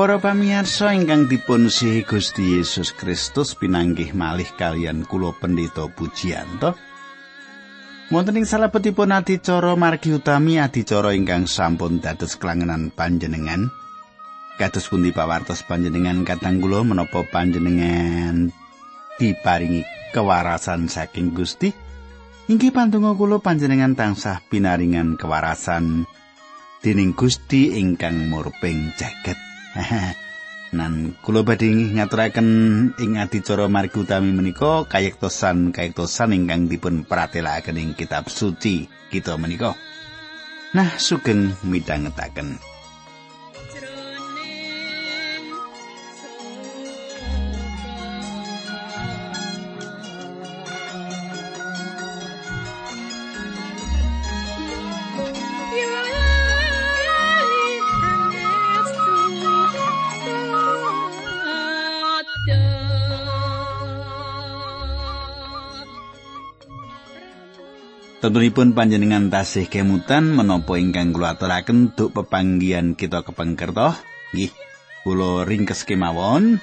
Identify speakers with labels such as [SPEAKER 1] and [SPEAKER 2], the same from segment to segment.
[SPEAKER 1] Para pamirsa ingkang dipun sihi Gusti Yesus Kristus pinanggih malih kalian kula pendeta Pujiyanto. Wonten ing salebetipun adicara margi utami adicara ingkang sampun dados kelangenan panjenengan. Kados pundi pawartos panjenengan katang kula menapa panjenengan diparingi kewarasan saking Gusti? Inggih pantungo kula panjenengan tansah pinaringan kewarasan dening Gusti ingkang murping jagat. Nan kula badhe ngaturaken ing adicara margi utami menika kayektosan kayektosan ingkang dipun pratelakaken ing kitab suci kita menika. Nah, sugeng midhangetaken. Tentunipun panjenengan tasih kemutan menapa ingkang kula aturaken duk pepanggihan kita kepengker toh? Nggih, kula ringkes kemawon.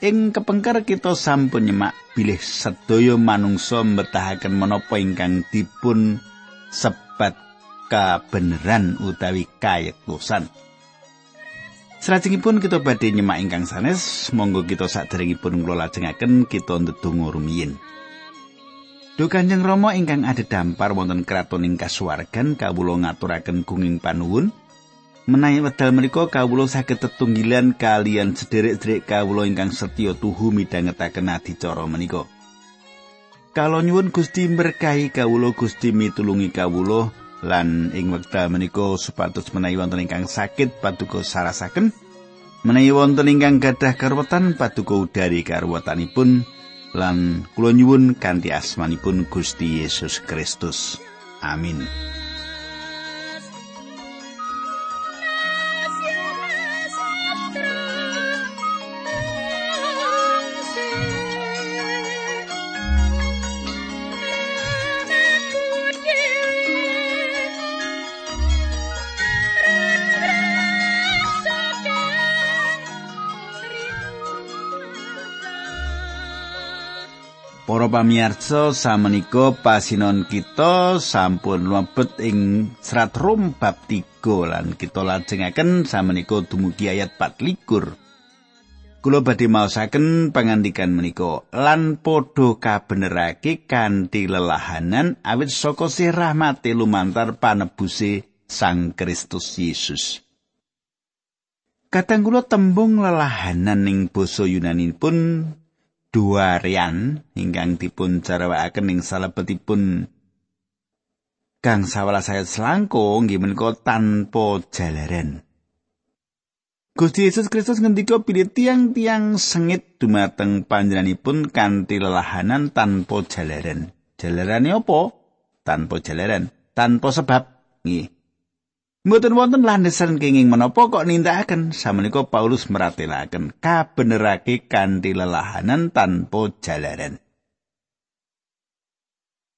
[SPEAKER 1] Ing kepengker kita sampun nyemak bilih sedaya manungsa mbetahaken menapa ingkang dipun sebat kabeneran utawi kayektosan. Salajengipun kita badhe nyemak ingkang sanes, monggo kita saderengipun kula lajengaken kita ndedonga rumiyin. Duh Kanjeng Rama ingkang dampar wonten kraton ing kasuwargan kawula ngaturaken gunging panuwun. Menawi wedal menika kawula saged tetunggilan kalian sederek-sederek kawula ingkang setya tuhu midhangetaken adicara menika. Kalo nyuwun Gusti berkahi kawula Gusti mitulungi kawula lan ing wekdal menika supados menawi wonten ingkang sakit paduka sarasaken menawi wonten ingkang gadah karwetan paduka udari karwetanipun lan kula nyuwun kanthi asmanipun Gusti Yesus Kristus. Amin. Pamirsa samenika pasinon kita sampun mlebet ing serat Rom bab 3 lan kita lajengaken samenika dumugi ayat 24. Kula badhe maosaken pangandikan menika lan padha kabenerake kanthi lelahanan awit saka sih rahmate lumantar panebuse Sang Kristus Yesus. Kadang kula tembung lelahanan ing basa Yunani pun duarian ingkang dipun jarawakaken ing salebetipun Kang sawala saya selangkung nggih menika tanpa jalaran. Gusti Yesus Kristus ngendika pilih tiang-tiang sengit dumateng panjenenganipun kanthi lelahanan tanpa jalaran. Jalarane apa? Tanpa jalaran, tanpa sebab. Nggih. Mboten wonten landesan kenging menapa kok nindakaken samenika Paulus meratelaken kabenerake kanthi lelahanan tanpa jalaran.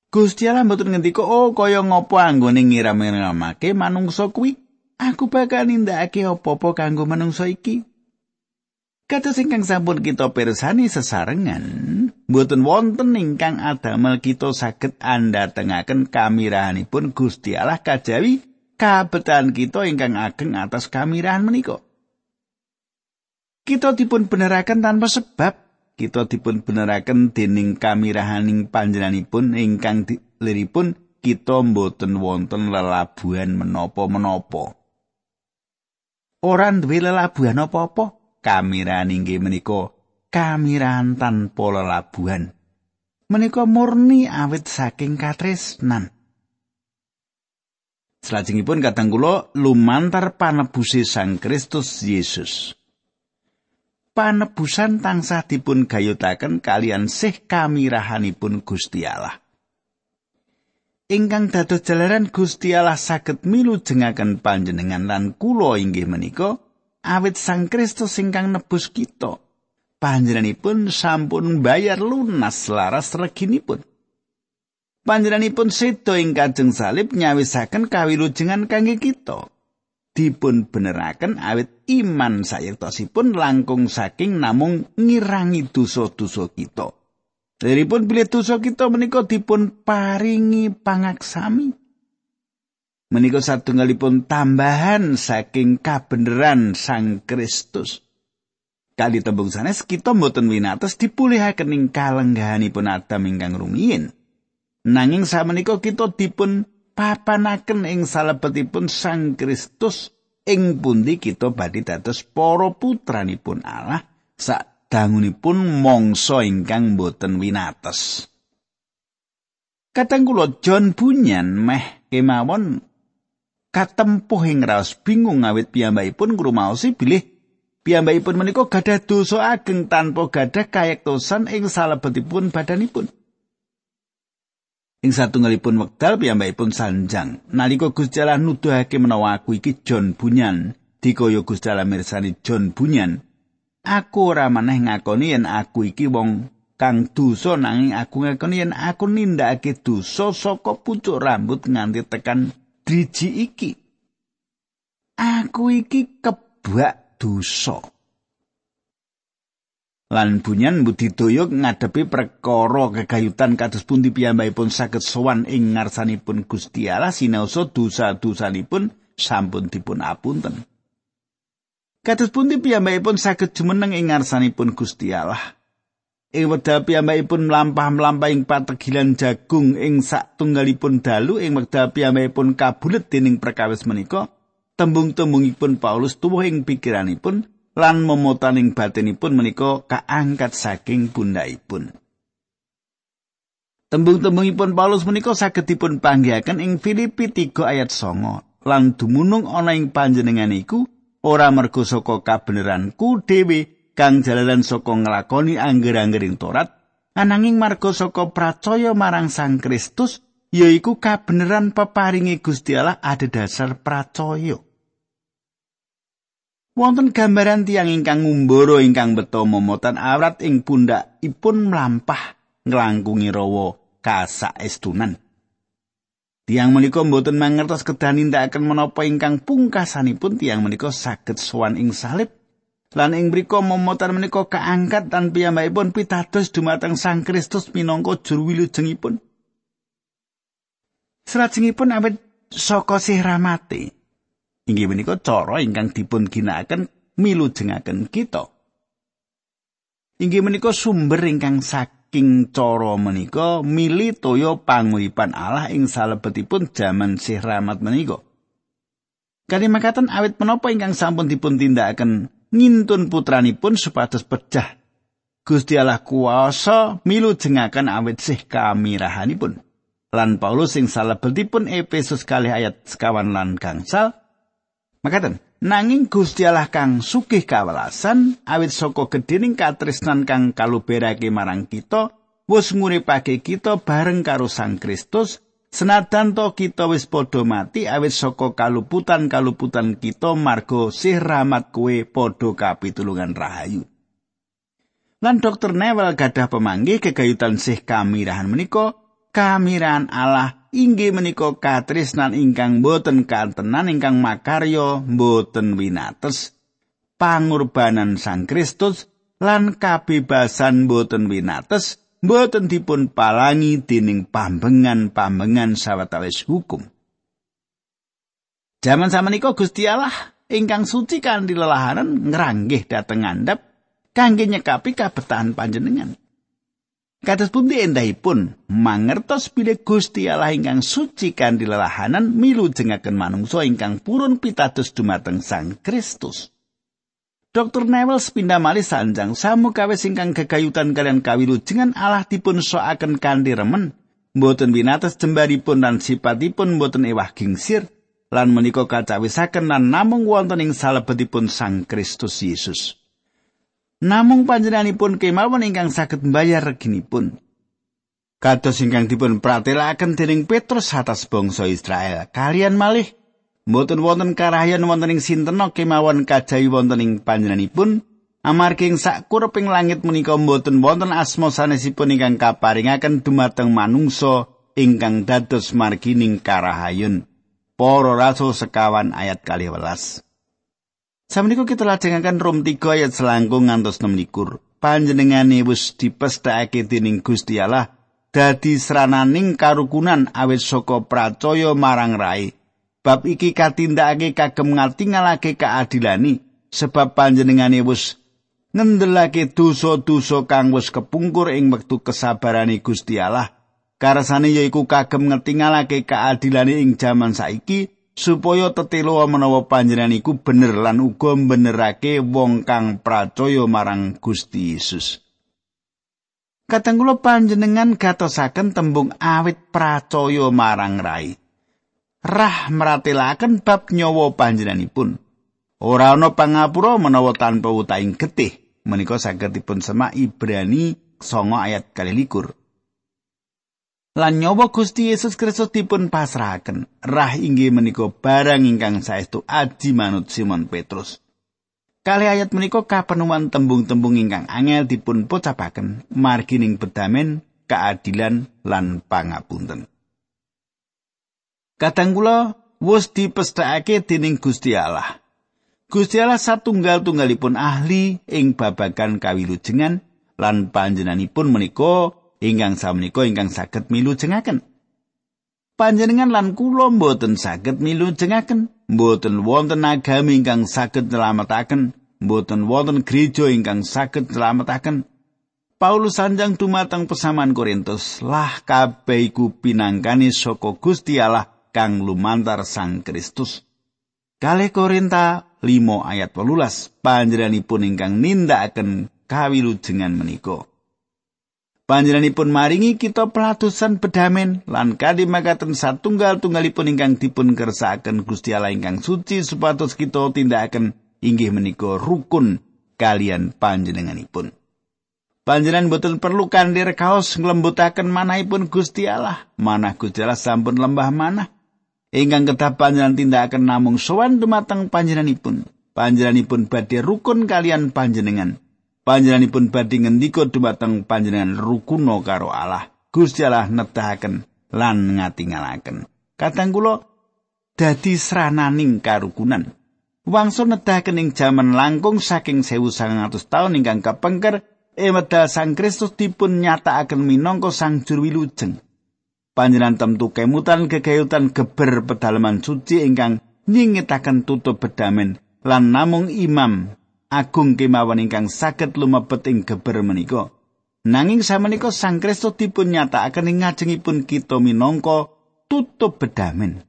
[SPEAKER 1] Gusti Allah mboten ngendika oh kaya ngopo anggone ngiram-ngiramake manungsa kuwi aku bakal nindakake apa-apa kanggo manungsa iki. Kados ingkang sampun kita pirsani sesarengan, mboten wonten ingkang adamel kita saged andhatengaken kamirahanipun Gusti Allah kajawi kabetan kita ingkang ageng atas kamirahan menika. Kita dipun beneraken tanpa sebab, kita dipun beneraken dening kamirahaning panjenenganipun ingkang liripun kita mboten wonten lelabuhan menapa-menapa. Ora duwe lelabuhan apa-apa, kamirahan inggih menika kamirahan tanpa lelabuhan. Menika murni awit saking katresnan. Salajengipun kadang kula lumantar panebuse Sang Kristus Yesus. Panebusan tansah dipun gayutaken kalian sih kamirahanipun Gusti Allah. Ingkang dados jalaran Gusti Allah saged milu jengaken panjenengan lan kula inggih menika awit Sang Kristus ingkang nebus kita. Panjenenganipun sampun bayar lunas laras reginipun. Panjenenganipun sedo ing Kanjeng Salib nyawisaken kawilujengan kangge kita. dipun beneraken awit iman sayektosipun langkung saking namung ngirangi dosa-dosa kita. Deripun bilih dosa kita menika dipun paringi pangaksami. Menika satunggalipun tambahan saking kabeneran Sang Kristus. Kali tembung sanes kita mboten winates dipulihaken ing kalenggahanipun Adam ingkang rumiyin. Nanging samenika kita dipun papanaken ing salebetipun Sang Kristus ing pundi kita badhe dados para putranipun Allah sadangunipun mangsa ingkang boten winates. Kadang kula John Bunyan meh kemawon katempuh ing raos bingung awit piyambakipun ngrumaosi bilih piyambakipun menika gadah dosa ageng tanpa gadah kayektosan ing salebetipun badanipun. Ing satunggalipun wekdal piyambakipun sanjang. Nalika Gusti Allah nuduhake menawa aku iki John Bunyan dikaya Gusti Allah mirsani John Bunyan aku ora maneh ngakoni yen aku iki wong kang dosa nanging aku ngakoni yen aku nindakake dosa saka pucuk rambut nganti tekan driji iki. Aku iki kebak dosa lan bunyan budidaya ngadepi perkara kegayutan kados pundi piyambakipun saged sowan ing ngarsanipun Gusti Allah sinaosa dosa-dosanipun sampun dipun apunten. Kados pundi piyambakipun saged jumeneng ing ngarsanipun Gusti Allah. Ing wekdal piyambakipun mlampah-mlampah ing pategilan jagung ing satunggalipun dalu ing wekdal piyambakipun kabulet dening perkawis menika, tembung-tembungipun Paulus tuwuh ing pikiranipun lan memotaning batinipun menika kaangkat saking pundhaipun. Tembung-tembungipun Paulus menika saged dipun panggihaken ing Filipi 3 ayat 9 lan dumunung ana ing panjenengan iku ora mergo saka kabeneranku dhewe kang jalaran saka nglakoni angger-anggering Torat ananging marga saka pracaya marang Sang Kristus yaiku kabeneran peparingi Gusti Allah ada dasar pracaya. Wonten gambaran tiang ingkang ngumbara ingkang beto momotan awrat ing pundhakipun mlampah nglangkungi rawa kasaestunan. Tiang menika mboten mangertos kedah nindakaken menapa ingkang pungkasanipun tiang menika saged sowan ing salib. Lan ing mriku momotan menika kaangkat tan piyambakipun pitados dumateng Sang Kristus minangka juru wilujengipun. Salajengipun awet saka sih ramate. Inggih menika cara ingkang dipun ginakaken milujengaken kita. Inggih menika sumber ingkang saking cara menika mili toya panguripan Allah ing salebetipun jaman Sih Rahmat menika. Kali makaten awit menapa ingkang sampun dipun tindakaken ngintun putranipun supados pecah. Gusti Allah kuasa milujengaken awit sih kamirahanipun. Lan Paulus sing salebetipun Efesus kali ayat sekawan lan gangsal Makaten, nanging Gusti Allah kang sugih kawelasan awit saka gedhening katresnan kang kaluberake marang kita, wis nguripake kita bareng karo Sang Kristus senadan to kita wis padha mati awit saka kaluputan-kaluputan kita marga sih rahmat kuwe padha kapitulungan rahayu. Lan Dr. Neville gadah pemanggih kegayutan sih kamirahan menika, kamirahan Allah inggih menika katresnan ingkang boten kantenan ingkang makarya boten winates pangurbanan Sang Kristus lan kabebasan boten winates boten dipun palangi dening pambengan-pambengan sawetawis hukum Zaman samenika Gusti Allah ingkang suci kanthi lelahanan ngranggih dhateng ngandhap kangge nyekapi kabetahan panjenengan. Kados pundi endahipun mangertos bilih Gusti Allah ingkang suci kanthi lelahanan milu jengaken manungsa ingkang purun pitados dumateng Sang Kristus. Dr. Neville sepindah malih sanjang samu kawis ingkang gegayutan kalian kawilujengan Allah dipun soaken kanthi remen mboten winates jembaripun lan sipatipun mboten ewah gingsir lan menika kacawisaken lan namung wonten ing salebetipun Sang Kristus Yesus. Namung panjenenganipun kemawon ingkang saged mbayar reginipun. Kados ingkang dipun pratelakaken dening Petrus atas bangsa Israel, kalian malih mboten wonten karahyan wonten ing sinten kemawon kajawi wonten ing panjenenganipun amargi ing sakurping langit menika mboten wonten asma sanesipun ingkang kaparingaken dumateng manungsa ingkang dados margining karahayun. Para rasul sekawan ayat kali welas. Sampeniko kita lajengaken Rom 3 ayat selangkung ngantos 16. Panjenengane wis dipesthekake dening Gusti Allah dadi srananing karukunan awit saka pracaya marang rai. Bab iki katindakake kagem ngatingalake keadilani sebab panjenengane wis ngendelake dosa-dosa kang wis kepungkur ing wektu kesabarane Gusti Allah. Karasane yaiku kagem ngetingalake keadilani ing jaman saiki supaya tetelo menawa panjenengan iku bener lan uga benerake wong kang pracaya marang Gusti Yesus. Kadang kula panjenengan gatosaken tembung awit pracaya marang rai. Rah meratelaken bab nyawa panjenenganipun. Ora ana pangapura menawa tanpa utaing getih. Menika saged dipun semak Ibrani 9 ayat 21. Lan nyawa Gusti Yesus Kristus dipun pasrahaken. Rah inggih menika barang ingkang saestu aji manut Simon Petrus. Kali ayat menika kapenuan tembung-tembung ingkang angel dipun pocapaken margining bedamen, keadilan lan pangapunten. Kadang kula wis dipesthakake dening Gusti Allah. Gusti Allah satunggal-tunggalipun ahli ing babagan kawilujengan lan panjenenganipun menika ingkang samenika ingkang saged milu jengaken. Panjenengan lan kula mboten saged milu jengaken, mboten wonten agami ingkang saged nyelametaken, mboten wonten gereja ingkang saged nyelametaken. Paulus sanjang dumateng pesaman Korintus, lah kabeh iku pinangkani saka Gusti Allah kang lumantar Sang Kristus. Kale Korinta 5 ayat 18 panjenenganipun ingkang nindakaken kawilujengan menika. Panjenenganipun maringi kita pelatusan bedamen lan kadhi makaten satunggal-tunggalipun ingkang dipun kersakaken Gusti Allah ingkang suci supados kita tindakaken inggih menika rukun kalian panjenenganipun. Panjenengan boten perlu kandir kaos nglembutaken manahipun Gusti Allah. Manah Gusti Allah sampun lembah manah. Ingkang kedah panjenengan tindakaken namung sowan dumateng panjenenganipun. Panjenenganipun badhe rukun kalian panjenengan. Panjenenganipun badhe ngendika dumateng panjenengan rukuno karo Allah. Gusti Allah nedahaken lan ngatingalaken. Kadang kula dadi srananing karukunan. Wangsa nedahaken ing jaman langkung saking 1900 taun ingkang kapengker emedal Sang Kristus dipun nyatakaken minangka Sang Juru Wilujeng. Panjenengan temtu kemutan gegayutan geber pedalaman suci ingkang nyingitaken tutup bedamen lan namung imam agung kemawon ingkang saged lumebet ing geber menika. Nanging samenika Sang Kristus dipun nyatakaken ing ngajengipun kita minangka tutup bedamen.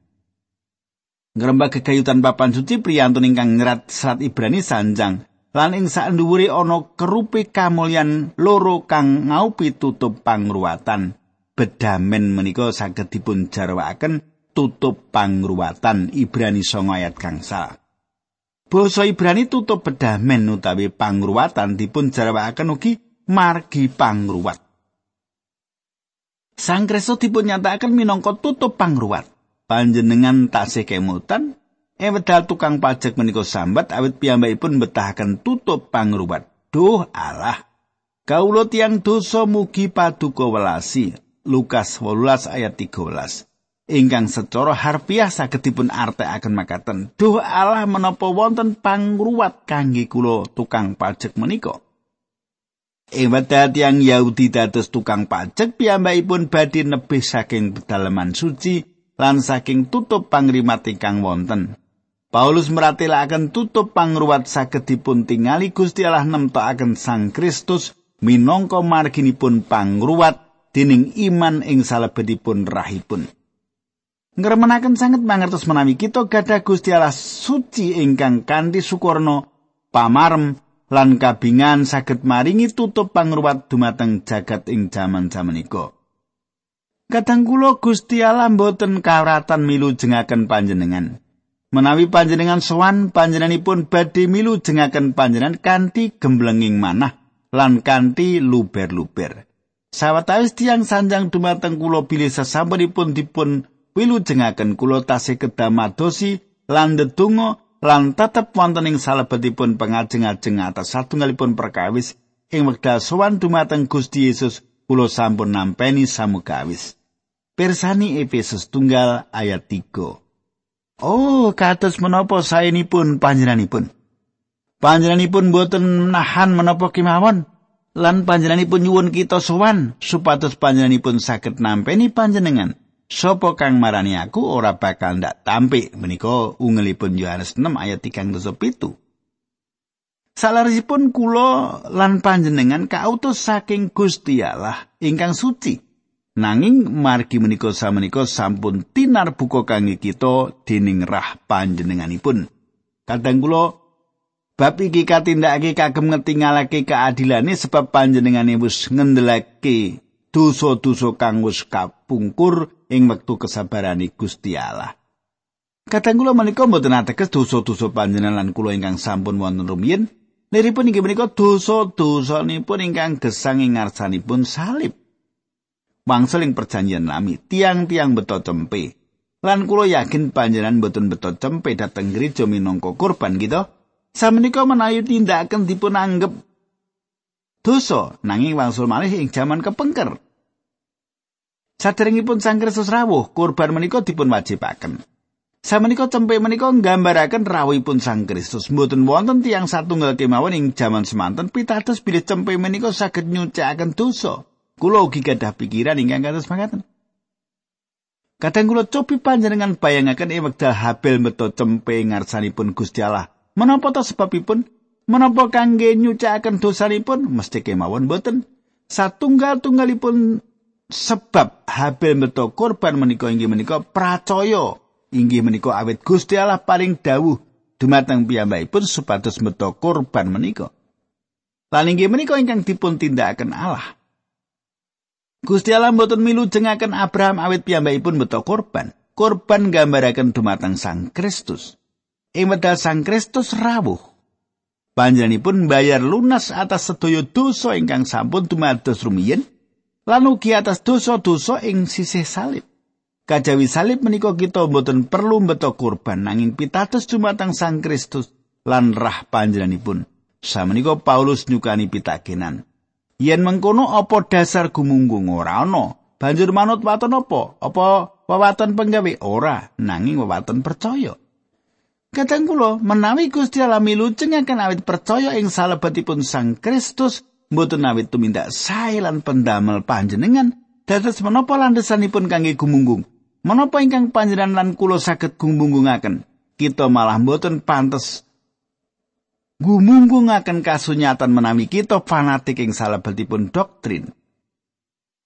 [SPEAKER 1] Ngrembak kegayutan papan suci priyantun ingkang nyerat serat Ibrani sanjang lan ing sak dhuwure ana kerupi kamulyan loro kang ngaupi tutup pangruwatan. Bedamen menika saged dipun jarwakaken tutup pangruwatan Ibrani 9 ayat gangsal. Basa Ibrani tutup bedamen utawi pangruwatan dipun jarwakaken ugi margi pangruwat. Sang Kristus dipun nyatakaken minangka tutup pangruwat. Panjenengan tasih kemutan e wedal tukang pajak menika sambat awit piyambakipun betahaken tutup pangruwat. Duh Allah. Kaulo tiang dosa mugi paduka welasi. Lukas 18 ayat 13. Ingkang secara harfiah saged dipun artekaken makaten duh Allah menapa wonten pangruwat kangge kula tukang pajak menika? Ing wedha tiyang Yahudi dados tukang pajak piyambakipun badhe nebih saking pedalaman suci lan saking tutup pangrimat ingkang wonten. Paulus meratelaken tutup pangruwat saged dipun tingali Gusti Allah nemtokaken Sang Kristus minangka marginipun pangruwat dening iman ing salebetipun rahipun. Ngremenaken sanget mangertos menawi kita gadah Gusti Allah suci ingkang kanthi sukurna pamarem lan kabingan saged maringi tutup pangruwat dumateng jagat ing jaman-jaman iku. Kadang kula Gusti Allah mboten kawratan milu jengaken panjenengan. Menawi panjenengan sowan panjenenganipun badhe milu jengaken panjenengan kanthi gemblenging manah lan kanthi luber-luber. Sawetawis tiang sanjang dumateng kula bilih sasampunipun dipun wilujengaken kula tasih kedah madosi lan ndedonga lan tetep wonten ing salebetipun pengajeng-ajeng atas satunggalipun perkawis ing wekdal sowan dumateng Gusti Yesus kula sampun nampeni samugawis. Persani Efesus tunggal ayat 3. Oh, kados menapa saenipun panjenenganipun? Panjenenganipun boten nahan menapa kemawon lan panjenenganipun nyuwun kita sowan supados panjenenganipun saged nampeni panjenengan. Sopo kang marani aku ora bakal ndak tampik menika ungelipun Yohanes 6 ayat 37. Salarisipun kula lan panjenengan kautus saking Gusti Allah ingkang suci. Nanging margi menika samenika sampun tinar buka kangge kita dening rah panjenenganipun. Kadang kula bab iki katindakake kagem ngetingalake keadilane sebab panjenengane wis ngendelake dosa-dosa kang wis kapungkur ing wektu kesabarane Gusti Allah. Kadang kula menika mboten ateges dosa-dosa panjenengan lan kula ingkang sampun wonten rumiyin Liripun inggih menika dosa-dosanipun ingkang gesang ing ngarsanipun salib. Wangsul ing perjanjian lami, tiang-tiang beto cempe. Lan kula yakin panjenengan boten beto cempe dhateng gereja minangka kurban gitu. Samenika menawi tindakan dipun anggap dosa nanging wangsul malih ing jaman kepengker. Saderengipun Sang Kristus rawuh, kurban menika dipun wajibaken. Samenika cempe menika nggambaraken rawuhipun Sang Kristus. Mboten wonten tiyang satunggal kemawon ing jaman semanten pitados bilih cempe menika saged nyucikaken dosa. Kula ugi gadah pikiran ingkang kados mangkaten. Kadang kula cobi panjenengan bayangaken ing wekdal Habel meto cempe ngarsanipun Gusti Allah. Menapa ta sebabipun? Menapa kangge nyucikaken dosanipun? Mesti kemawon boten. Satunggal-tunggalipun sebab Habel meto korban menika inggih menika pracaya inggih menika awet Gusti Allah paling dawuh dumateng piyambakipun supados meto korban menika. Lan inggih menika ingkang dipun tindakaken Allah. Gusti Allah mboten milu jengaken Abraham awet piyambakipun meto korban. Korban gambaraken dumateng Sang Kristus. Ing wedal Sang Kristus rawuh. Panjenenganipun bayar lunas atas sedaya dosa ingkang sampun dumados rumiyin lan ugi atas dosa-dosa ing sisih salib. Kajawi salib menika kita mboten perlu mbeto kurban nanging pitados dumateng Sang Kristus lan rah panjenenganipun. Samenika Paulus nyukani pitakenan. Yen mengkono apa dasar gumunggung ora ana? Banjur manut waton apa? Apa wewaton penggawe ora nanging wewaton percaya. Kadang kula menawi Gusti Allah milu cengaken awit percaya ing salebetipun Sang Kristus mboten awit tumindak sae lan pendamel panjenengan dados menapa landesanipun kangge gumunggung Menapa ingkang panjenengan lan kula saged gumunggungaken? Kita malah mboten pantes gumunggungaken kasunyatan menawi kita fanatik ing salebetipun doktrin.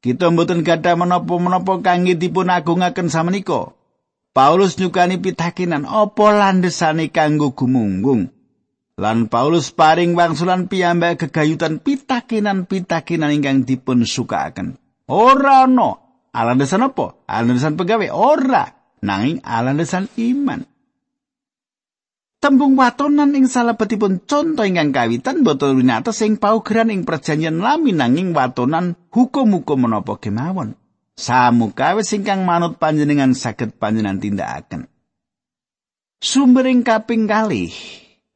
[SPEAKER 1] Kita mboten gadah menapa-menapa kangge dipun agungaken samenika. Paulus nyukani pitakinan apa landesane kanggo gumunggung. Lan Paulus paring wangsulan piyambak gegayutan pitakinan-pitakinan ingkang dipun sukaaken. Ora ana Alandesan apa? Alandesan pegawai? Ora. Nanging alandesan iman. Tembung watonan ing salebetipun contoh ingkang kawitan boten winates ing paugeran ing perjanjian lami nanging watonan hukum-hukum menapa kemawon. Samukawis ingkang manut panjenengan saged panjenengan tindakaken. Sumbering kaping kalih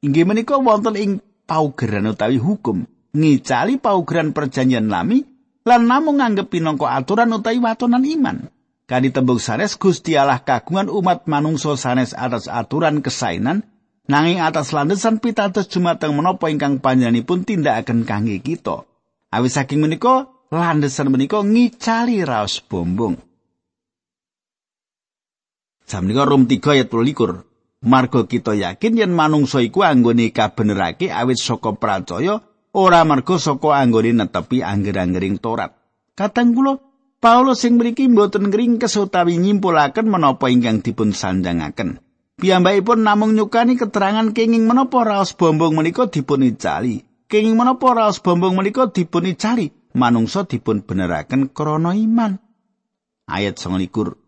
[SPEAKER 1] inggih menika wonten ing paugeran utawi hukum ngicali paugeran perjanjian lami lan namung nganggep pinangka aturan utawi watonan iman. Kadi tembung sanes Gusti Allah kagungan umat manungsa sanes atas aturan kesainan nanging atas landesan pitados jumateng menapa ingkang panjenenganipun tindakaken kangge kita. Awis saking menika landesan menika ngicali raos bombong. Samnika rum 3 ayat 12. Marga kita yakin yen manungsa iku anggone kabenerake awit saka pracaya ora mergo saka anggone netepi angger-anggering Torat. Katang kula Paulus sing mriki mboten ngringkes utawi nyimpulaken menapa ingkang dipun sanjangaken. Piyambakipun namung nyukani keterangan kenging menapa raos bombong menika dipun icali. Kenging menapa raos bombong menika dipun icali. Manungsa dipun beneraken krana iman. Ayat 29.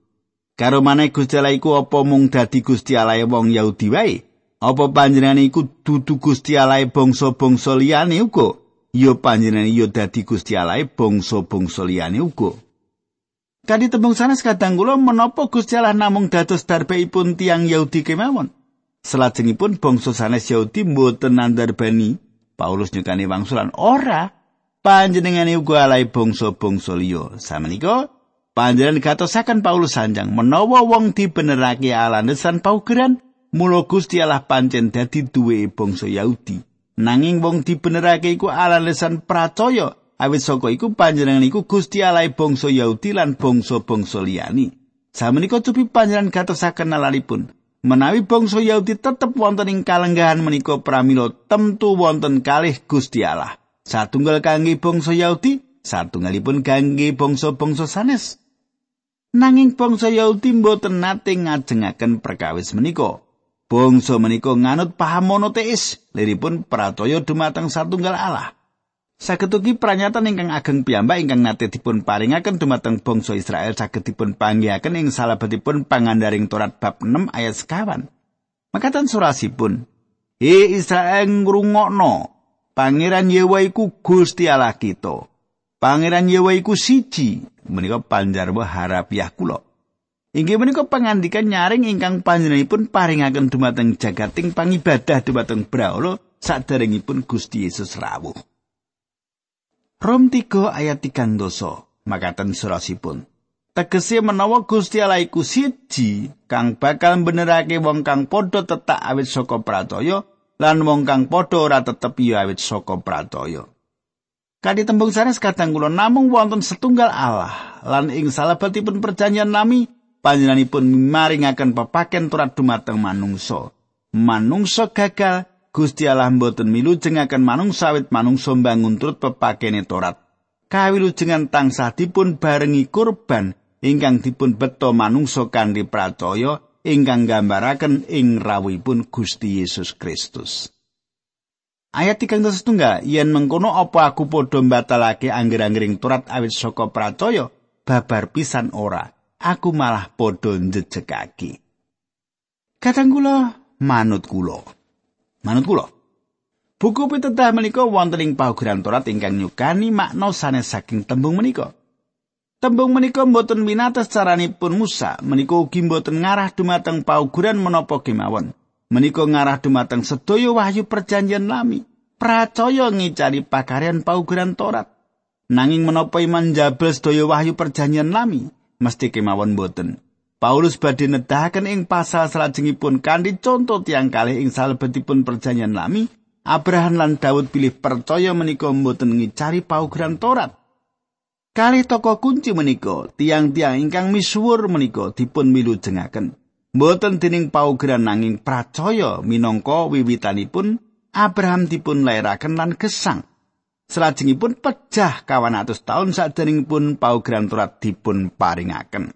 [SPEAKER 1] Karo maneh Gusti Allah iku apa mung dadi Gusti Allah wong Yahudi wae? Apa panjenengan iku dudu Gusti Allah bangsa-bangsa liyane uga? Ya panjenengan ya dadi Gusti Allah bangsa-bangsa liyane uga. Kadi tembung sanes kadang kula menapa Gusti Allah namung dados darbeipun tiang Yahudi kemawon. Selajengipun bangsa sanes Yahudi mboten nandarbani Paulus nyukani wangsulan ora panjenengan uga alai bangsa-bangsa liya. Samenika Panjenengan gatosaken Paulus sanjang menawa wong dibenerake alanesan paugeran mula Gusti Allah pancen dadi duwe bangsa Yahudi. Nanging wong dibenerake iku alanesan percaya awit saka iku panjenengan iku Gusti Allah bangsa Yahudi lan bangsa-bangsa liyani. Samenika cupi panjenengan gatosaken nalalipun. Menawi bangsa Yahudi tetep wonten ing kalenggahan menika pramila temtu wonten kalih Gusti Allah. Satunggal kangge bangsa Yahudi, satunggalipun kangge bangsa-bangsa sanes. Nanging bangsa Yahudi mboten nate ngajengaken perkawis menika. Bangsa menika nganut paham monoteis, liripun pratoya dumateng satunggal Allah. Saketuki pranyatan ingkang ageng piyambak ingkang nate dipun paringaken dumateng bangsa Israel saged dipun panggihaken ing salebetipun pangandaring Torat bab 6 ayat sekawan. Makatan surasipun, He Israel ngrungokno, Pangeran Yewa iku Gusti Allah kita. Pangeran Yewa iku siji, menika panjarwa harapiah kula. Inggih menika pangandikan nyaring ingkang panjenenganipun paringaken dumateng jagating pangibadah dumateng Brahala saderengipun Gusti Yesus rawuh. Rom 3 ayat 3 dosa makaten surasipun. Tegese menawa Gusti Allah iku siji kang bakal benerake wong kang padha tetak awit saka pracaya lan wong kang padha ora tetep ya awit saka pracaya. Kadi tembung sanes kadang kula namung wonten setunggal Allah lan ing salebetipun perjanjian nami panjenenganipun maringaken pepaken turat dumateng manungsa. Manungsa gagal Gusti Allah mboten milujengaken manungsa awit manungsa mbangun turut pepakene Torat. Kawilujengan tansah dipun barengi kurban ingkang dipun beto manungsa kanthi pracaya ingkang gambaraken ing rawuhipun Gusti Yesus Kristus. Ayat 3 setunggal, yen mengkono apa aku padha mbatalake angger-anggering turat awit saka pracaya, babar pisan ora. Aku malah padha njejekake. Kadang kula manut kula. Manut kula. Buku pitedah menika wonten ing paugeran Torat ingkang nyukani makna sanes saking tembung menika. Tembung menika mboten winates caranipun Musa, menika ugi mboten ngarah dumateng paugeran menapa kemawon. Menika ngarah dumateng sedaya wahyu perjanjian lami pracaya ngicari pakaryan paugeran Torat nanging menapa iman jabel sedaya wahyu perjanjian lami mesti kemawon boten Paulus badhe nedahaken ing pasal salajengipun kanthi contoh tiang kalih ing salebetipun perjanjian lami Abraham lan Daud pilih percaya menika mboten ngicari paugeran Torat Kali toko kunci menika tiang-tiang ingkang misuwur menika dipun milujengaken Mboten dening paugeran nanging pracaya minangka wiwitanipun Abraham dipun lairaken lan gesang. Salajengipun pejah kawan atus taun saderengipun paugeran turat dipun paringaken.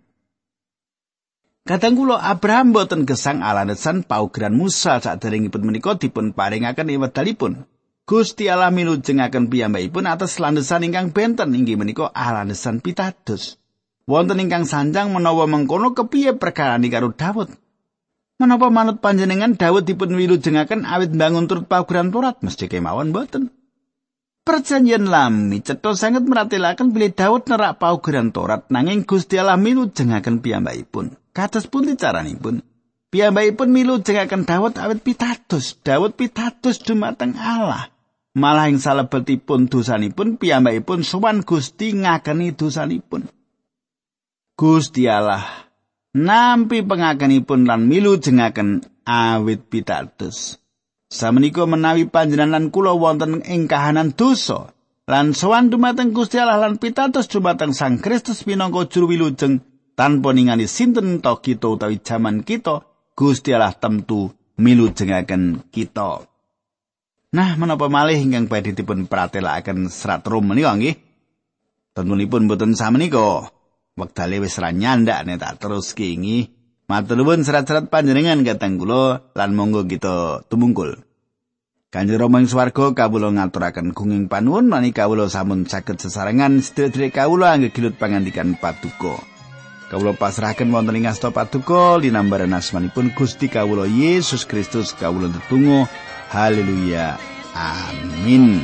[SPEAKER 1] Kadang kula Abraham boten gesang alanesan paugeran Musa saderengipun menika dipun paringaken ing wedalipun. Gusti Allah milujengaken piyambakipun atas landesan ingkang benten inggih menika alanesan pitados. Wonten ingkang sanjang menawa mengkono kepiye perkara karo Daud. Menapa manut panjenengan Daud dipun wilujengaken awit bangun turut paugeran Torat mesti kemawon boten. Perjanjian lami cetha sanget meratelaken bilih Daud nerak paugeran Torat nanging Gusti Allah milujengaken piyambakipun. Kados pundi caranipun? Piyambakipun milujengaken Daud awit pitados. Daud pitados dumateng Allah. Malah ing salebetipun dosanipun piyambakipun sowan Gusti ngakeni dosanipun. Gusti Allah nampi pengakenipun lan milu jengaken awit pitados. Samenika menawi panjenengan kula wonten ing kahanan dosa lan sowan dumateng Gusti Allah lan pitados dumateng Sang Kristus minangka juru wilujeng tanpa ningali sinten to kita utawi jaman kita Gusti Allah temtu milu jengaken kita. Nah, menapa malih ingkang badhe dipun pratelakaken serat rum menika nggih? Tentunipun boten samenika. Wektale wis ra nyandakne tak terus kingi matur nuwun serat-serat panjenengan kateng kula lan monggo kita tumungkul. Kanjeng Rama ing swarga kawula ngaturaken gunging panuwun mani kawula sampun saged sesarengan. Sedherek kawula anggegilut pangandikan patuko. Kawula pasrahaken wonten ing asta patuko linambaran asmanipun Gusti kawula Yesus Kristus kawula tetunggu. Haleluya. Amin